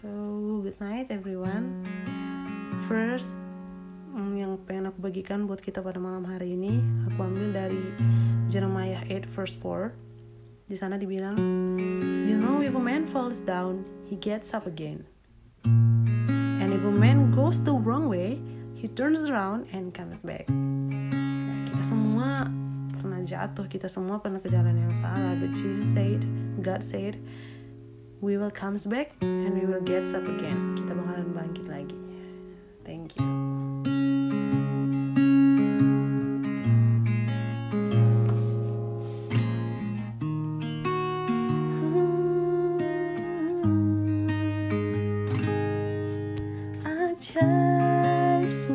So, good night everyone. First, mm, yang pengen aku bagikan buat kita pada malam hari ini, aku ambil dari Jeremiah 8 verse 4. Di sana dibilang, You know if a man falls down, he gets up again. And if a man goes the wrong way, he turns around and comes back. Ya, kita semua pernah jatuh, kita semua pernah ke jalan yang salah, but Jesus said, God said, we will comes back and we will get up again. Kita bakalan bangkit lagi. Thank you. I just